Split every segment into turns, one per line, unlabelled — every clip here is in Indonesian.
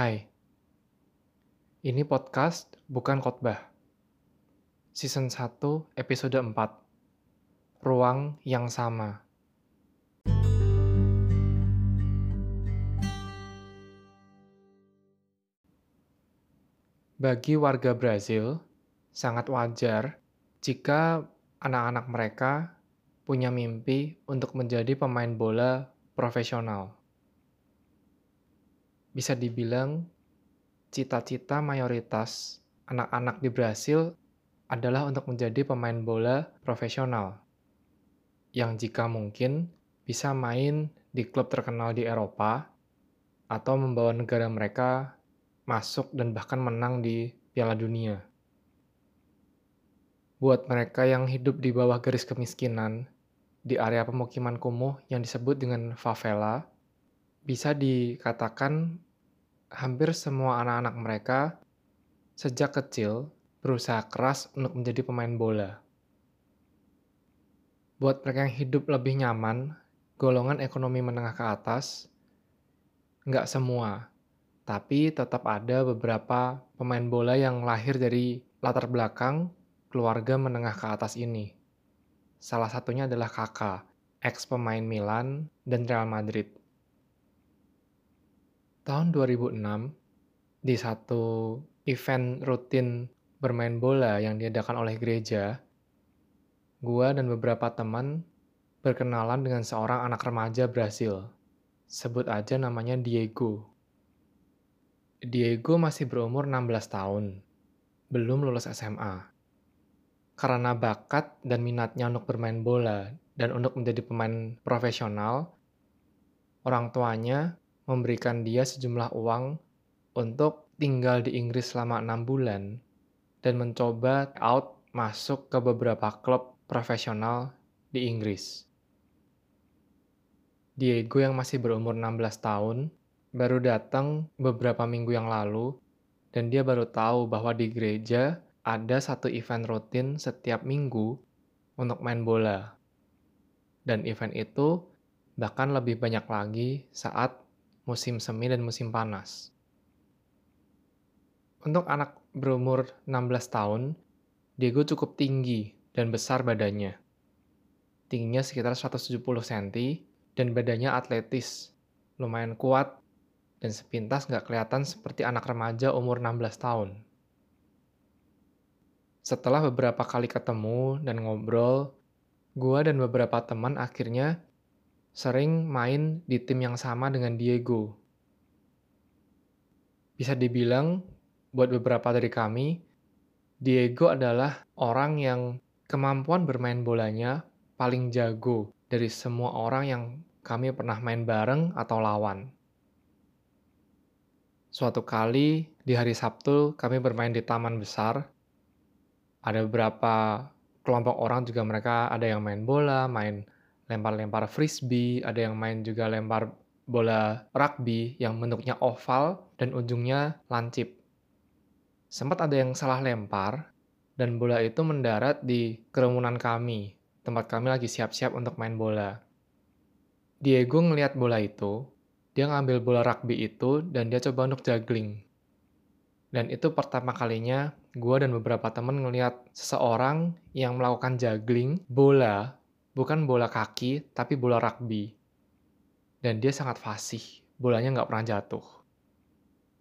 Hai, ini podcast bukan khotbah. Season 1, episode 4. Ruang yang sama. Bagi warga Brazil, sangat wajar jika anak-anak mereka punya mimpi untuk menjadi pemain bola profesional. Bisa dibilang, cita-cita mayoritas anak-anak di Brasil adalah untuk menjadi pemain bola profesional, yang jika mungkin bisa main di klub terkenal di Eropa atau membawa negara mereka masuk dan bahkan menang di Piala Dunia. Buat mereka yang hidup di bawah garis kemiskinan, di area pemukiman kumuh yang disebut dengan favela, bisa dikatakan hampir semua anak-anak mereka sejak kecil berusaha keras untuk menjadi pemain bola. Buat mereka yang hidup lebih nyaman, golongan ekonomi menengah ke atas, nggak semua, tapi tetap ada beberapa pemain bola yang lahir dari latar belakang keluarga menengah ke atas ini. Salah satunya adalah kakak, ex pemain Milan dan Real Madrid tahun 2006 di satu event rutin bermain bola yang diadakan oleh gereja, gua dan beberapa teman berkenalan dengan seorang anak remaja Brasil. Sebut aja namanya Diego. Diego masih berumur 16 tahun, belum lulus SMA. Karena bakat dan minatnya untuk bermain bola dan untuk menjadi pemain profesional, orang tuanya memberikan dia sejumlah uang untuk tinggal di Inggris selama enam bulan dan mencoba out masuk ke beberapa klub profesional di Inggris. Diego yang masih berumur 16 tahun baru datang beberapa minggu yang lalu dan dia baru tahu bahwa di gereja ada satu event rutin setiap minggu untuk main bola. Dan event itu bahkan lebih banyak lagi saat musim semi dan musim panas. Untuk anak berumur 16 tahun, Diego cukup tinggi dan besar badannya. Tingginya sekitar 170 cm dan badannya atletis, lumayan kuat, dan sepintas nggak kelihatan seperti anak remaja umur 16 tahun. Setelah beberapa kali ketemu dan ngobrol, gua dan beberapa teman akhirnya sering main di tim yang sama dengan Diego. Bisa dibilang, buat beberapa dari kami, Diego adalah orang yang kemampuan bermain bolanya paling jago dari semua orang yang kami pernah main bareng atau lawan. Suatu kali di hari Sabtu kami bermain di taman besar. Ada beberapa kelompok orang juga mereka ada yang main bola, main lempar-lempar frisbee, ada yang main juga lempar bola rugby yang bentuknya oval dan ujungnya lancip. Sempat ada yang salah lempar, dan bola itu mendarat di kerumunan kami, tempat kami lagi siap-siap untuk main bola. Diego ngelihat bola itu, dia ngambil bola rugby itu, dan dia coba untuk juggling. Dan itu pertama kalinya gue dan beberapa temen ngelihat seseorang yang melakukan juggling bola bukan bola kaki, tapi bola rugby. Dan dia sangat fasih, bolanya nggak pernah jatuh.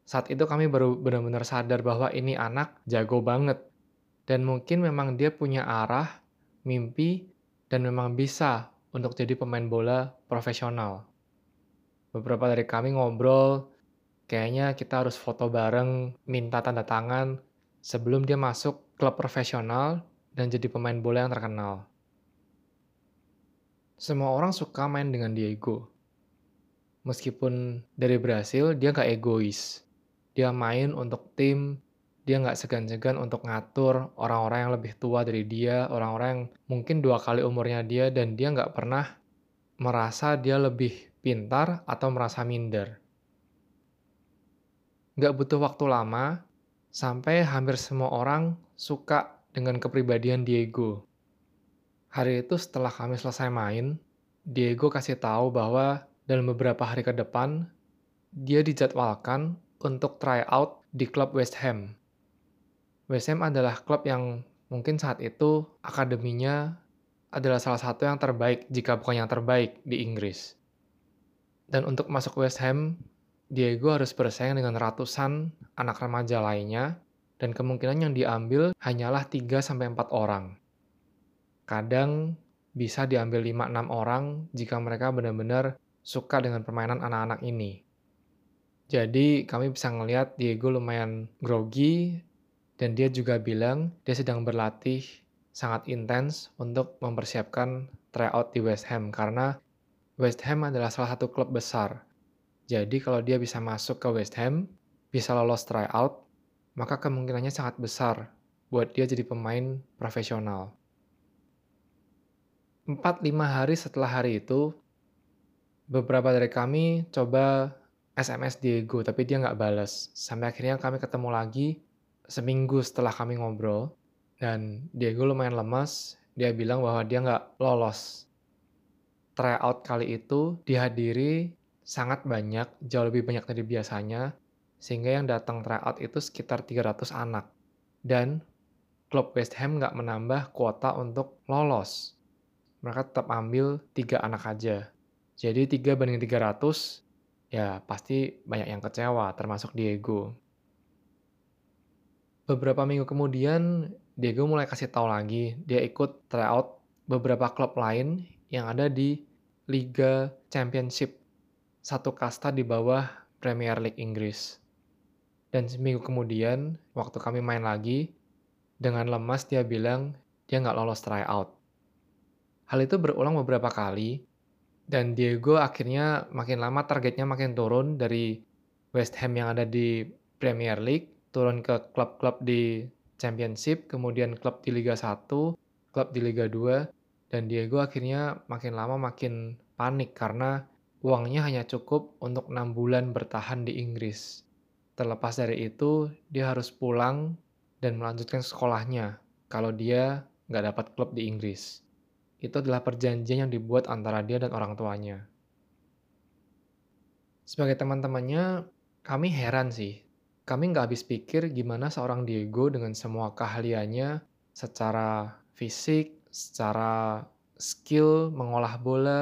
Saat itu kami baru benar-benar sadar bahwa ini anak jago banget. Dan mungkin memang dia punya arah, mimpi, dan memang bisa untuk jadi pemain bola profesional. Beberapa dari kami ngobrol, kayaknya kita harus foto bareng, minta tanda tangan, sebelum dia masuk klub profesional dan jadi pemain bola yang terkenal. Semua orang suka main dengan Diego. Meskipun dari Brasil, dia nggak egois. Dia main untuk tim, dia nggak segan-segan untuk ngatur orang-orang yang lebih tua dari dia, orang-orang yang mungkin dua kali umurnya dia, dan dia nggak pernah merasa dia lebih pintar atau merasa minder. Nggak butuh waktu lama, sampai hampir semua orang suka dengan kepribadian Diego. Hari itu setelah kami selesai main, Diego kasih tahu bahwa dalam beberapa hari ke depan, dia dijadwalkan untuk try out di klub West Ham. West Ham adalah klub yang mungkin saat itu akademinya adalah salah satu yang terbaik jika bukan yang terbaik di Inggris. Dan untuk masuk West Ham, Diego harus bersaing dengan ratusan anak remaja lainnya dan kemungkinan yang diambil hanyalah 3-4 orang. Kadang bisa diambil 5-6 orang jika mereka benar-benar suka dengan permainan anak-anak ini. Jadi kami bisa ngelihat Diego lumayan grogi dan dia juga bilang dia sedang berlatih sangat intens untuk mempersiapkan tryout di West Ham karena West Ham adalah salah satu klub besar. Jadi kalau dia bisa masuk ke West Ham, bisa lolos tryout, maka kemungkinannya sangat besar buat dia jadi pemain profesional. 4-5 hari setelah hari itu, beberapa dari kami coba SMS Diego, tapi dia nggak balas. Sampai akhirnya kami ketemu lagi seminggu setelah kami ngobrol, dan Diego lumayan lemas. Dia bilang bahwa dia nggak lolos. Tryout kali itu dihadiri sangat banyak, jauh lebih banyak dari biasanya, sehingga yang datang tryout itu sekitar 300 anak. Dan klub West Ham nggak menambah kuota untuk lolos. Mereka tetap ambil tiga anak aja. Jadi 3 banding 300 ya pasti banyak yang kecewa, termasuk Diego. Beberapa minggu kemudian, Diego mulai kasih tahu lagi, dia ikut tryout beberapa klub lain yang ada di Liga Championship, satu kasta di bawah Premier League Inggris. Dan seminggu kemudian, waktu kami main lagi, dengan lemas dia bilang dia nggak lolos tryout. Hal itu berulang beberapa kali, dan Diego akhirnya makin lama targetnya makin turun dari West Ham yang ada di Premier League, turun ke klub-klub di Championship, kemudian klub di Liga 1, klub di Liga 2, dan Diego akhirnya makin lama makin panik karena uangnya hanya cukup untuk 6 bulan bertahan di Inggris. Terlepas dari itu, dia harus pulang dan melanjutkan sekolahnya kalau dia nggak dapat klub di Inggris itu adalah perjanjian yang dibuat antara dia dan orang tuanya. Sebagai teman-temannya, kami heran sih. Kami nggak habis pikir gimana seorang Diego dengan semua keahliannya secara fisik, secara skill mengolah bola,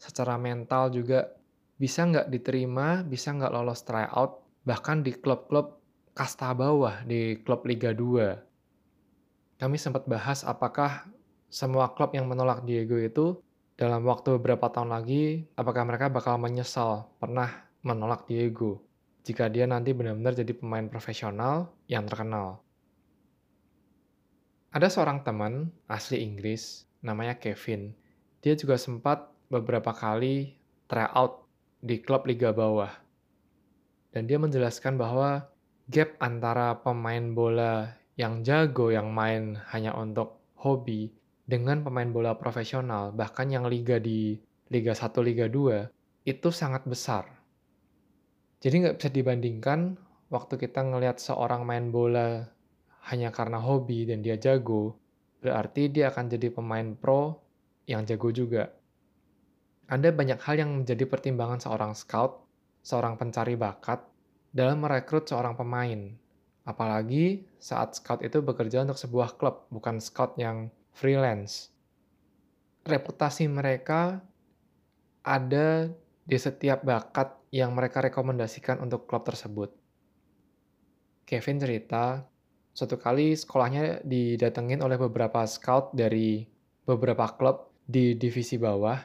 secara mental juga bisa nggak diterima, bisa nggak lolos tryout, bahkan di klub-klub kasta bawah di klub Liga 2. Kami sempat bahas apakah semua klub yang menolak Diego itu dalam waktu beberapa tahun lagi, apakah mereka bakal menyesal pernah menolak Diego jika dia nanti benar-benar jadi pemain profesional yang terkenal. Ada seorang teman asli Inggris, namanya Kevin. Dia juga sempat beberapa kali tryout di klub Liga Bawah. Dan dia menjelaskan bahwa gap antara pemain bola yang jago yang main hanya untuk hobi dengan pemain bola profesional, bahkan yang liga di Liga 1, Liga 2, itu sangat besar. Jadi nggak bisa dibandingkan waktu kita ngelihat seorang main bola hanya karena hobi dan dia jago, berarti dia akan jadi pemain pro yang jago juga. Ada banyak hal yang menjadi pertimbangan seorang scout, seorang pencari bakat, dalam merekrut seorang pemain. Apalagi saat scout itu bekerja untuk sebuah klub, bukan scout yang freelance. Reputasi mereka ada di setiap bakat yang mereka rekomendasikan untuk klub tersebut. Kevin cerita, suatu kali sekolahnya didatengin oleh beberapa scout dari beberapa klub di divisi bawah.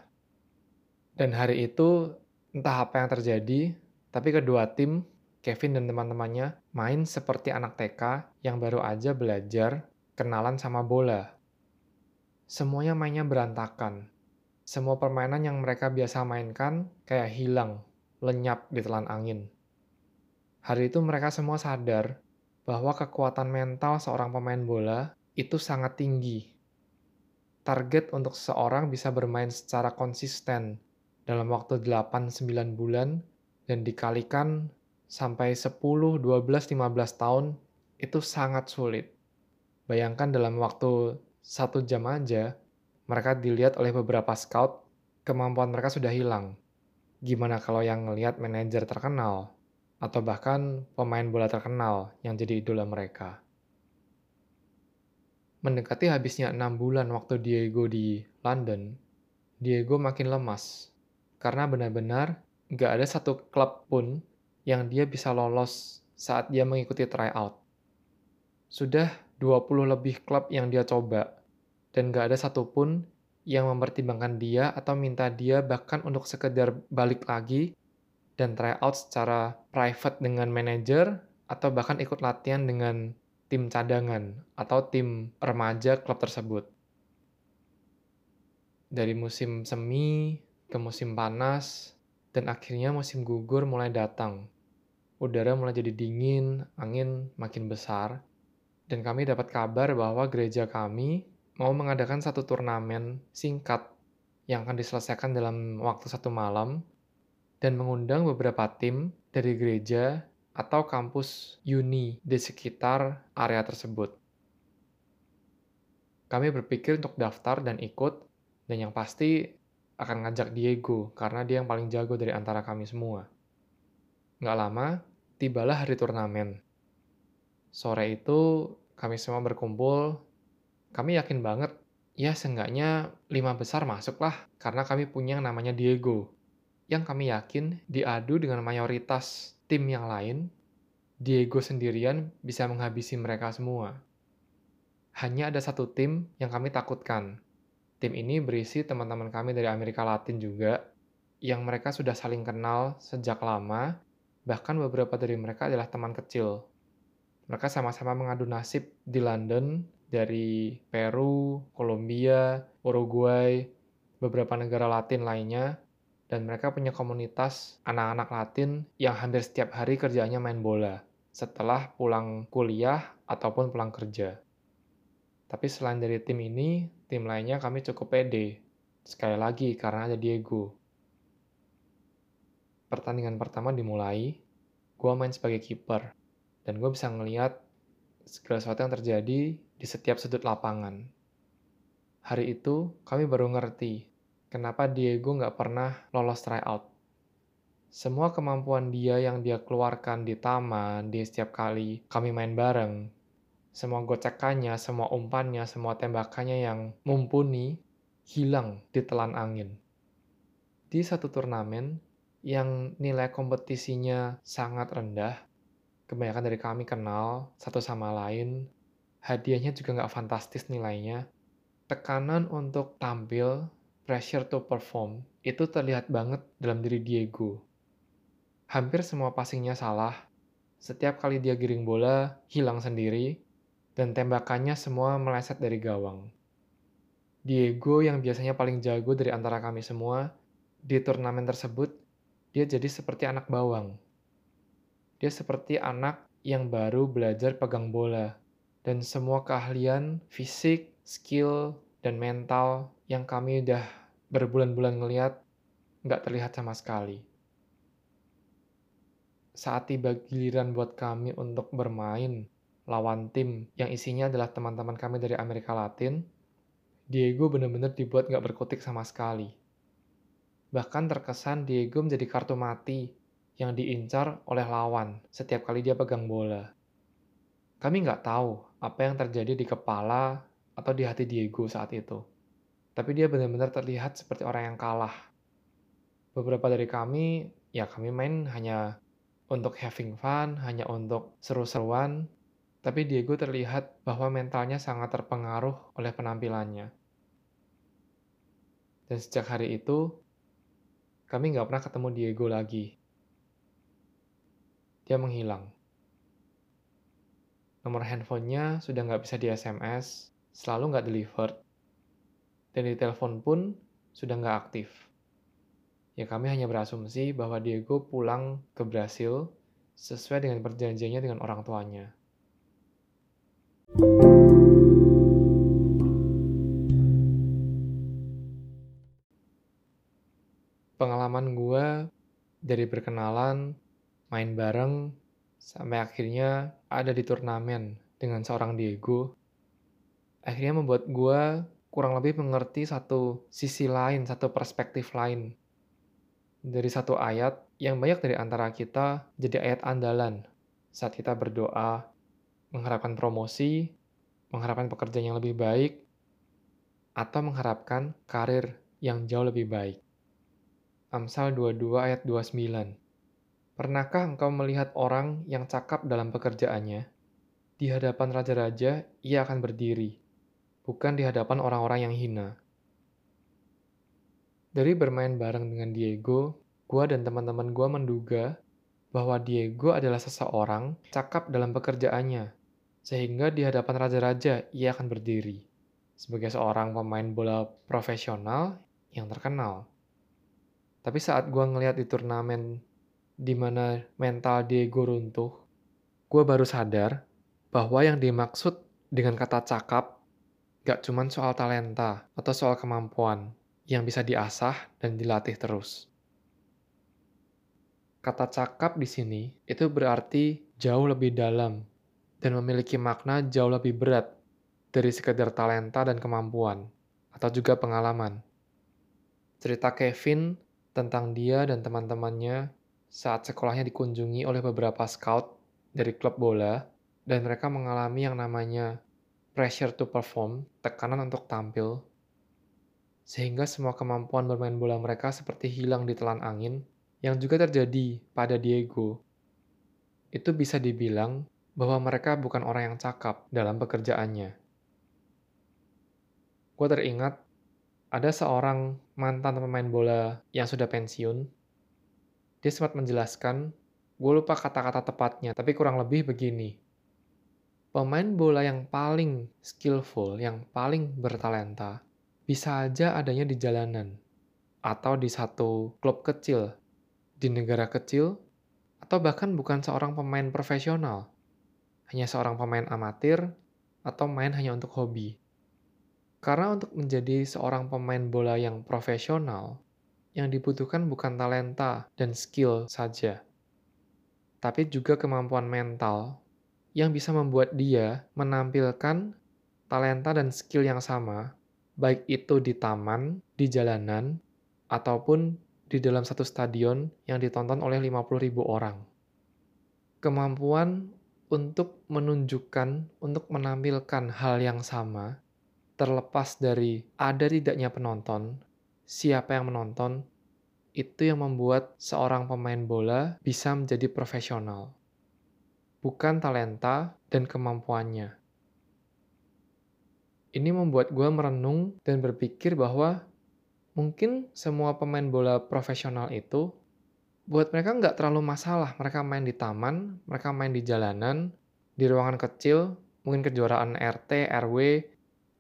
Dan hari itu entah apa yang terjadi, tapi kedua tim, Kevin dan teman-temannya, main seperti anak TK yang baru aja belajar kenalan sama bola semuanya mainnya berantakan. Semua permainan yang mereka biasa mainkan kayak hilang, lenyap di telan angin. Hari itu mereka semua sadar bahwa kekuatan mental seorang pemain bola itu sangat tinggi. Target untuk seseorang bisa bermain secara konsisten dalam waktu 8-9 bulan dan dikalikan sampai 10, 12, 15 tahun itu sangat sulit. Bayangkan dalam waktu satu jam aja, mereka dilihat oleh beberapa scout, kemampuan mereka sudah hilang. Gimana kalau yang ngelihat manajer terkenal, atau bahkan pemain bola terkenal yang jadi idola mereka. Mendekati habisnya enam bulan waktu Diego di London, Diego makin lemas karena benar-benar nggak ada satu klub pun yang dia bisa lolos saat dia mengikuti tryout. Sudah 20 lebih klub yang dia coba, dan nggak ada satupun yang mempertimbangkan dia atau minta dia bahkan untuk sekedar balik lagi dan try out secara private dengan manajer atau bahkan ikut latihan dengan tim cadangan atau tim remaja klub tersebut. Dari musim semi ke musim panas dan akhirnya musim gugur mulai datang. Udara mulai jadi dingin, angin makin besar, dan kami dapat kabar bahwa gereja kami mau mengadakan satu turnamen singkat yang akan diselesaikan dalam waktu satu malam dan mengundang beberapa tim dari gereja atau kampus uni di sekitar area tersebut. Kami berpikir untuk daftar dan ikut, dan yang pasti akan ngajak Diego karena dia yang paling jago dari antara kami semua. Nggak lama, tibalah hari turnamen. Sore itu, kami semua berkumpul kami yakin banget, ya seenggaknya lima besar masuklah, karena kami punya yang namanya Diego. Yang kami yakin diadu dengan mayoritas tim yang lain, Diego sendirian bisa menghabisi mereka semua. Hanya ada satu tim yang kami takutkan. Tim ini berisi teman-teman kami dari Amerika Latin juga, yang mereka sudah saling kenal sejak lama, bahkan beberapa dari mereka adalah teman kecil. Mereka sama-sama mengadu nasib di London dari Peru, Kolombia, Uruguay, beberapa negara Latin lainnya, dan mereka punya komunitas anak-anak Latin yang hampir setiap hari kerjanya main bola setelah pulang kuliah ataupun pulang kerja. Tapi selain dari tim ini, tim lainnya kami cukup pede. Sekali lagi, karena ada Diego. Pertandingan pertama dimulai, gue main sebagai kiper, dan gue bisa ngeliat segala sesuatu yang terjadi di setiap sudut lapangan. Hari itu, kami baru ngerti kenapa Diego nggak pernah lolos tryout. Semua kemampuan dia yang dia keluarkan di taman, di setiap kali kami main bareng, semua gocekannya, semua umpannya, semua tembakannya yang mumpuni, hilang di telan angin. Di satu turnamen yang nilai kompetisinya sangat rendah, kebanyakan dari kami kenal satu sama lain, hadiahnya juga nggak fantastis nilainya. Tekanan untuk tampil, pressure to perform, itu terlihat banget dalam diri Diego. Hampir semua passingnya salah, setiap kali dia giring bola, hilang sendiri, dan tembakannya semua meleset dari gawang. Diego yang biasanya paling jago dari antara kami semua, di turnamen tersebut, dia jadi seperti anak bawang. Dia seperti anak yang baru belajar pegang bola, dan semua keahlian fisik, skill, dan mental yang kami udah berbulan-bulan ngeliat nggak terlihat sama sekali. Saat tiba giliran buat kami untuk bermain lawan tim yang isinya adalah teman-teman kami dari Amerika Latin, Diego benar-benar dibuat nggak berkutik sama sekali. Bahkan terkesan Diego menjadi kartu mati yang diincar oleh lawan setiap kali dia pegang bola. Kami nggak tahu apa yang terjadi di kepala atau di hati Diego saat itu. Tapi dia benar-benar terlihat seperti orang yang kalah. Beberapa dari kami, ya kami main hanya untuk having fun, hanya untuk seru-seruan, tapi Diego terlihat bahwa mentalnya sangat terpengaruh oleh penampilannya. Dan sejak hari itu, kami nggak pernah ketemu Diego lagi. Dia menghilang. Nomor handphonenya sudah nggak bisa di SMS, selalu nggak delivered, dan di telepon pun sudah nggak aktif. Ya kami hanya berasumsi bahwa Diego pulang ke Brasil sesuai dengan perjanjiannya dengan orang tuanya. Pengalaman gue dari berkenalan, main bareng, Sampai akhirnya ada di turnamen dengan seorang Diego. Akhirnya membuat gue kurang lebih mengerti satu sisi lain, satu perspektif lain. dari satu ayat yang banyak dari antara kita jadi ayat andalan saat kita berdoa, mengharapkan promosi, mengharapkan pekerjaan yang lebih baik, atau mengharapkan karir yang jauh lebih baik. Amsal 22 ayat 29 Pernahkah engkau melihat orang yang cakap dalam pekerjaannya? Di hadapan raja-raja, ia akan berdiri, bukan di hadapan orang-orang yang hina. Dari bermain bareng dengan Diego, gua dan teman-teman gua menduga bahwa Diego adalah seseorang cakap dalam pekerjaannya, sehingga di hadapan raja-raja ia akan berdiri sebagai seorang pemain bola profesional yang terkenal. Tapi saat gua ngeliat di turnamen di mana mental Diego runtuh, gue baru sadar bahwa yang dimaksud dengan kata cakap gak cuma soal talenta atau soal kemampuan yang bisa diasah dan dilatih terus. Kata cakap di sini itu berarti jauh lebih dalam dan memiliki makna jauh lebih berat dari sekedar talenta dan kemampuan atau juga pengalaman. Cerita Kevin tentang dia dan teman-temannya saat sekolahnya dikunjungi oleh beberapa scout dari klub bola, dan mereka mengalami yang namanya pressure to perform, tekanan untuk tampil, sehingga semua kemampuan bermain bola mereka seperti hilang di telan angin, yang juga terjadi pada Diego. Itu bisa dibilang bahwa mereka bukan orang yang cakap dalam pekerjaannya. Gue teringat, ada seorang mantan pemain bola yang sudah pensiun dia sempat menjelaskan, gue lupa kata-kata tepatnya, tapi kurang lebih begini. Pemain bola yang paling skillful, yang paling bertalenta, bisa aja adanya di jalanan, atau di satu klub kecil, di negara kecil, atau bahkan bukan seorang pemain profesional, hanya seorang pemain amatir, atau main hanya untuk hobi. Karena untuk menjadi seorang pemain bola yang profesional, yang dibutuhkan bukan talenta dan skill saja, tapi juga kemampuan mental yang bisa membuat dia menampilkan talenta dan skill yang sama, baik itu di taman, di jalanan, ataupun di dalam satu stadion yang ditonton oleh 50 ribu orang. Kemampuan untuk menunjukkan, untuk menampilkan hal yang sama, terlepas dari ada tidaknya penonton, siapa yang menonton, itu yang membuat seorang pemain bola bisa menjadi profesional. Bukan talenta dan kemampuannya. Ini membuat gue merenung dan berpikir bahwa mungkin semua pemain bola profesional itu buat mereka nggak terlalu masalah. Mereka main di taman, mereka main di jalanan, di ruangan kecil, mungkin kejuaraan RT, RW,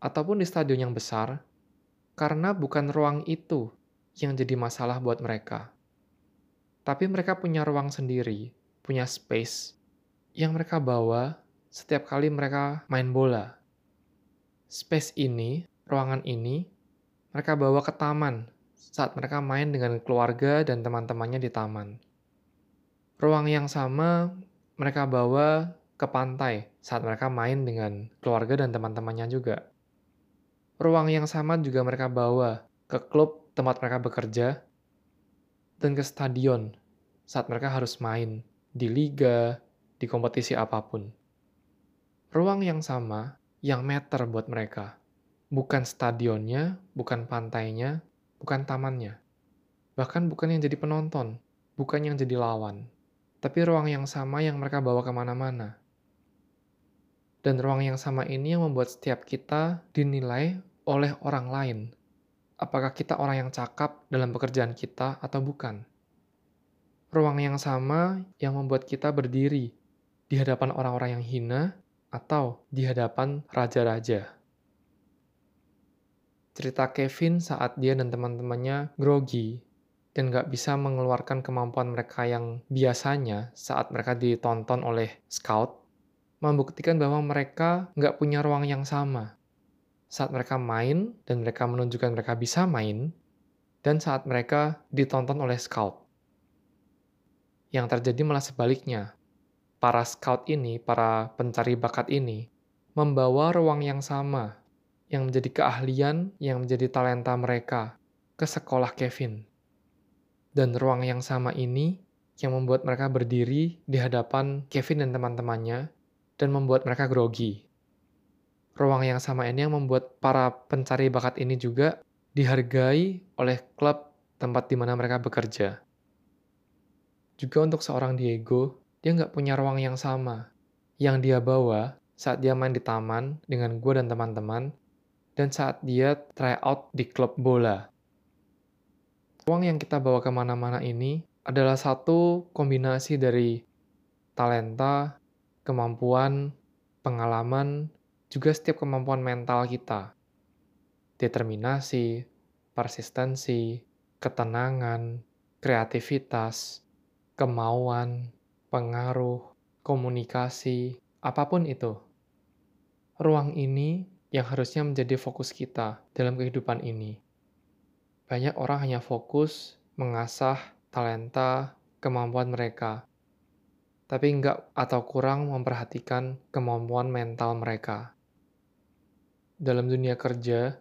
ataupun di stadion yang besar, karena bukan ruang itu yang jadi masalah buat mereka. Tapi mereka punya ruang sendiri, punya space yang mereka bawa setiap kali mereka main bola. Space ini, ruangan ini, mereka bawa ke taman saat mereka main dengan keluarga dan teman-temannya di taman. Ruang yang sama mereka bawa ke pantai saat mereka main dengan keluarga dan teman-temannya juga ruang yang sama juga mereka bawa ke klub tempat mereka bekerja dan ke stadion saat mereka harus main di liga, di kompetisi apa pun. Ruang yang sama yang meter buat mereka. Bukan stadionnya, bukan pantainya, bukan tamannya. Bahkan bukan yang jadi penonton, bukan yang jadi lawan. Tapi ruang yang sama yang mereka bawa ke mana-mana. Dan ruang yang sama ini yang membuat setiap kita dinilai oleh orang lain. Apakah kita orang yang cakap dalam pekerjaan kita atau bukan? Ruang yang sama yang membuat kita berdiri di hadapan orang-orang yang hina atau di hadapan raja-raja. Cerita Kevin saat dia dan teman-temannya grogi dan gak bisa mengeluarkan kemampuan mereka yang biasanya saat mereka ditonton oleh scout, membuktikan bahwa mereka gak punya ruang yang sama saat mereka main dan mereka menunjukkan mereka bisa main, dan saat mereka ditonton oleh scout. Yang terjadi malah sebaliknya. Para scout ini, para pencari bakat ini, membawa ruang yang sama, yang menjadi keahlian, yang menjadi talenta mereka, ke sekolah Kevin. Dan ruang yang sama ini yang membuat mereka berdiri di hadapan Kevin dan teman-temannya dan membuat mereka grogi. Ruang yang sama ini yang membuat para pencari bakat ini juga dihargai oleh klub tempat di mana mereka bekerja. Juga untuk seorang Diego, dia nggak punya ruang yang sama. Yang dia bawa saat dia main di taman dengan gue dan teman-teman, dan saat dia try out di klub bola. Ruang yang kita bawa ke mana-mana ini adalah satu kombinasi dari talenta, kemampuan, pengalaman, juga setiap kemampuan mental kita. Determinasi, persistensi, ketenangan, kreativitas, kemauan, pengaruh, komunikasi, apa pun itu. Ruang ini yang harusnya menjadi fokus kita dalam kehidupan ini. Banyak orang hanya fokus mengasah talenta, kemampuan mereka, tapi enggak atau kurang memperhatikan kemampuan mental mereka. Dalam dunia kerja,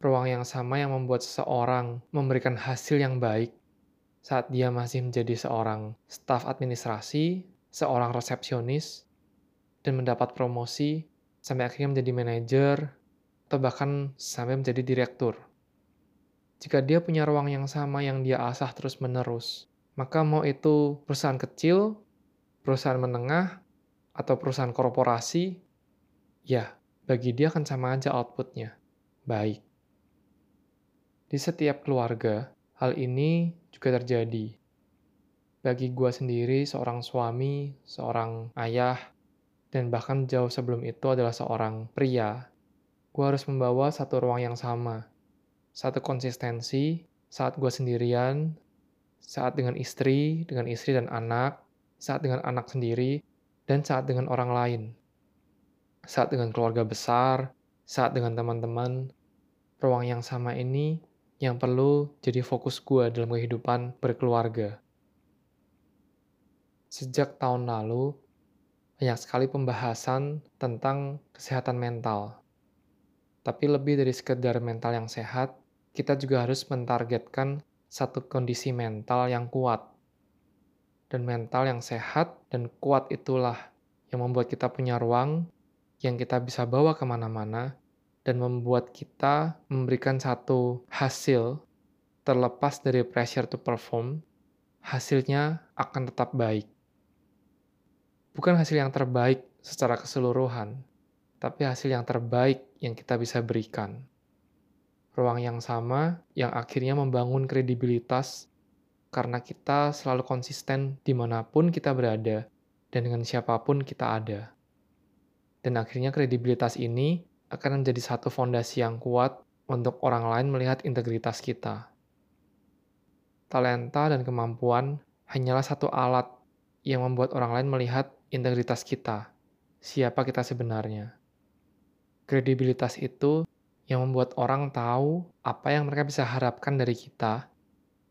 ruang yang sama yang membuat seseorang memberikan hasil yang baik saat dia masih menjadi seorang staf administrasi, seorang resepsionis, dan mendapat promosi sampai akhirnya menjadi manajer, atau bahkan sampai menjadi direktur. Jika dia punya ruang yang sama yang dia asah terus-menerus, maka mau itu perusahaan kecil, perusahaan menengah, atau perusahaan korporasi, ya, bagi dia akan sama aja outputnya. Baik. Di setiap keluarga, hal ini juga terjadi. Bagi gue sendiri, seorang suami, seorang ayah, dan bahkan jauh sebelum itu adalah seorang pria, gue harus membawa satu ruang yang sama. Satu konsistensi saat gue sendirian, saat dengan istri, dengan istri dan anak, saat dengan anak sendiri, dan saat dengan orang lain. Saat dengan keluarga besar, saat dengan teman-teman, ruang yang sama ini yang perlu jadi fokus gue dalam kehidupan berkeluarga. Sejak tahun lalu, banyak sekali pembahasan tentang kesehatan mental. Tapi lebih dari sekedar mental yang sehat, kita juga harus mentargetkan satu kondisi mental yang kuat. Dan mental yang sehat dan kuat itulah yang membuat kita punya ruang yang kita bisa bawa ke mana-mana dan membuat kita memberikan satu hasil terlepas dari pressure to perform, hasilnya akan tetap baik. Bukan hasil yang terbaik secara keseluruhan, tapi hasil yang terbaik yang kita bisa berikan. Ruang yang sama yang akhirnya membangun kredibilitas karena kita selalu konsisten di mana pun kita berada dan dengan siapa pun kita ada. Dan akhirnya kredibilitas ini akan menjadi satu fondasi yang kuat untuk orang lain melihat integritas kita. Talenta dan kemampuan hanyalah satu alat yang membuat orang lain melihat integritas kita, siapa kita sebenarnya. Kredibilitas itu yang membuat orang tahu apa yang mereka bisa harapkan dari kita,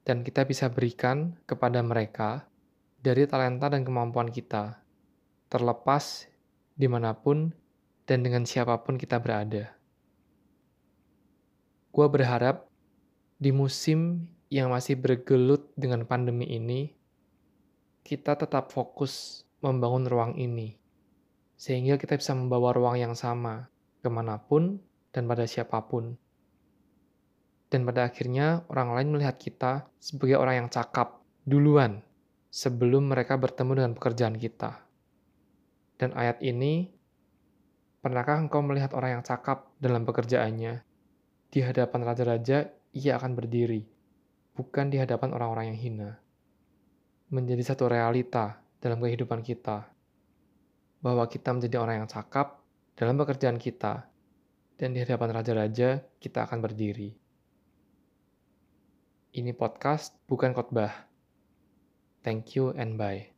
dan kita bisa berikan kepada mereka dari talenta dan kemampuan kita, terlepas di mana pun dan dengan siapa pun kita berada. Gua berharap di musim yang masih bergelut dengan pandemi ini, kita tetap fokus membangun ruang ini, sehingga kita bisa membawa ruang yang sama ke mana pun dan pada siapa pun. Dan pada akhirnya orang lain melihat kita sebagai orang yang cakap duluan sebelum mereka bertemu dengan pekerjaan kita. Dan ayat ini Pernahkah engkau melihat orang yang cakap dalam pekerjaannya? Di hadapan raja-raja, ia akan berdiri, bukan di hadapan orang-orang yang hina. Menjadi satu realita dalam kehidupan kita, bahwa kita menjadi orang yang cakap dalam pekerjaan kita, dan di hadapan raja-raja, kita akan berdiri. Ini podcast, bukan khotbah. Thank you and bye.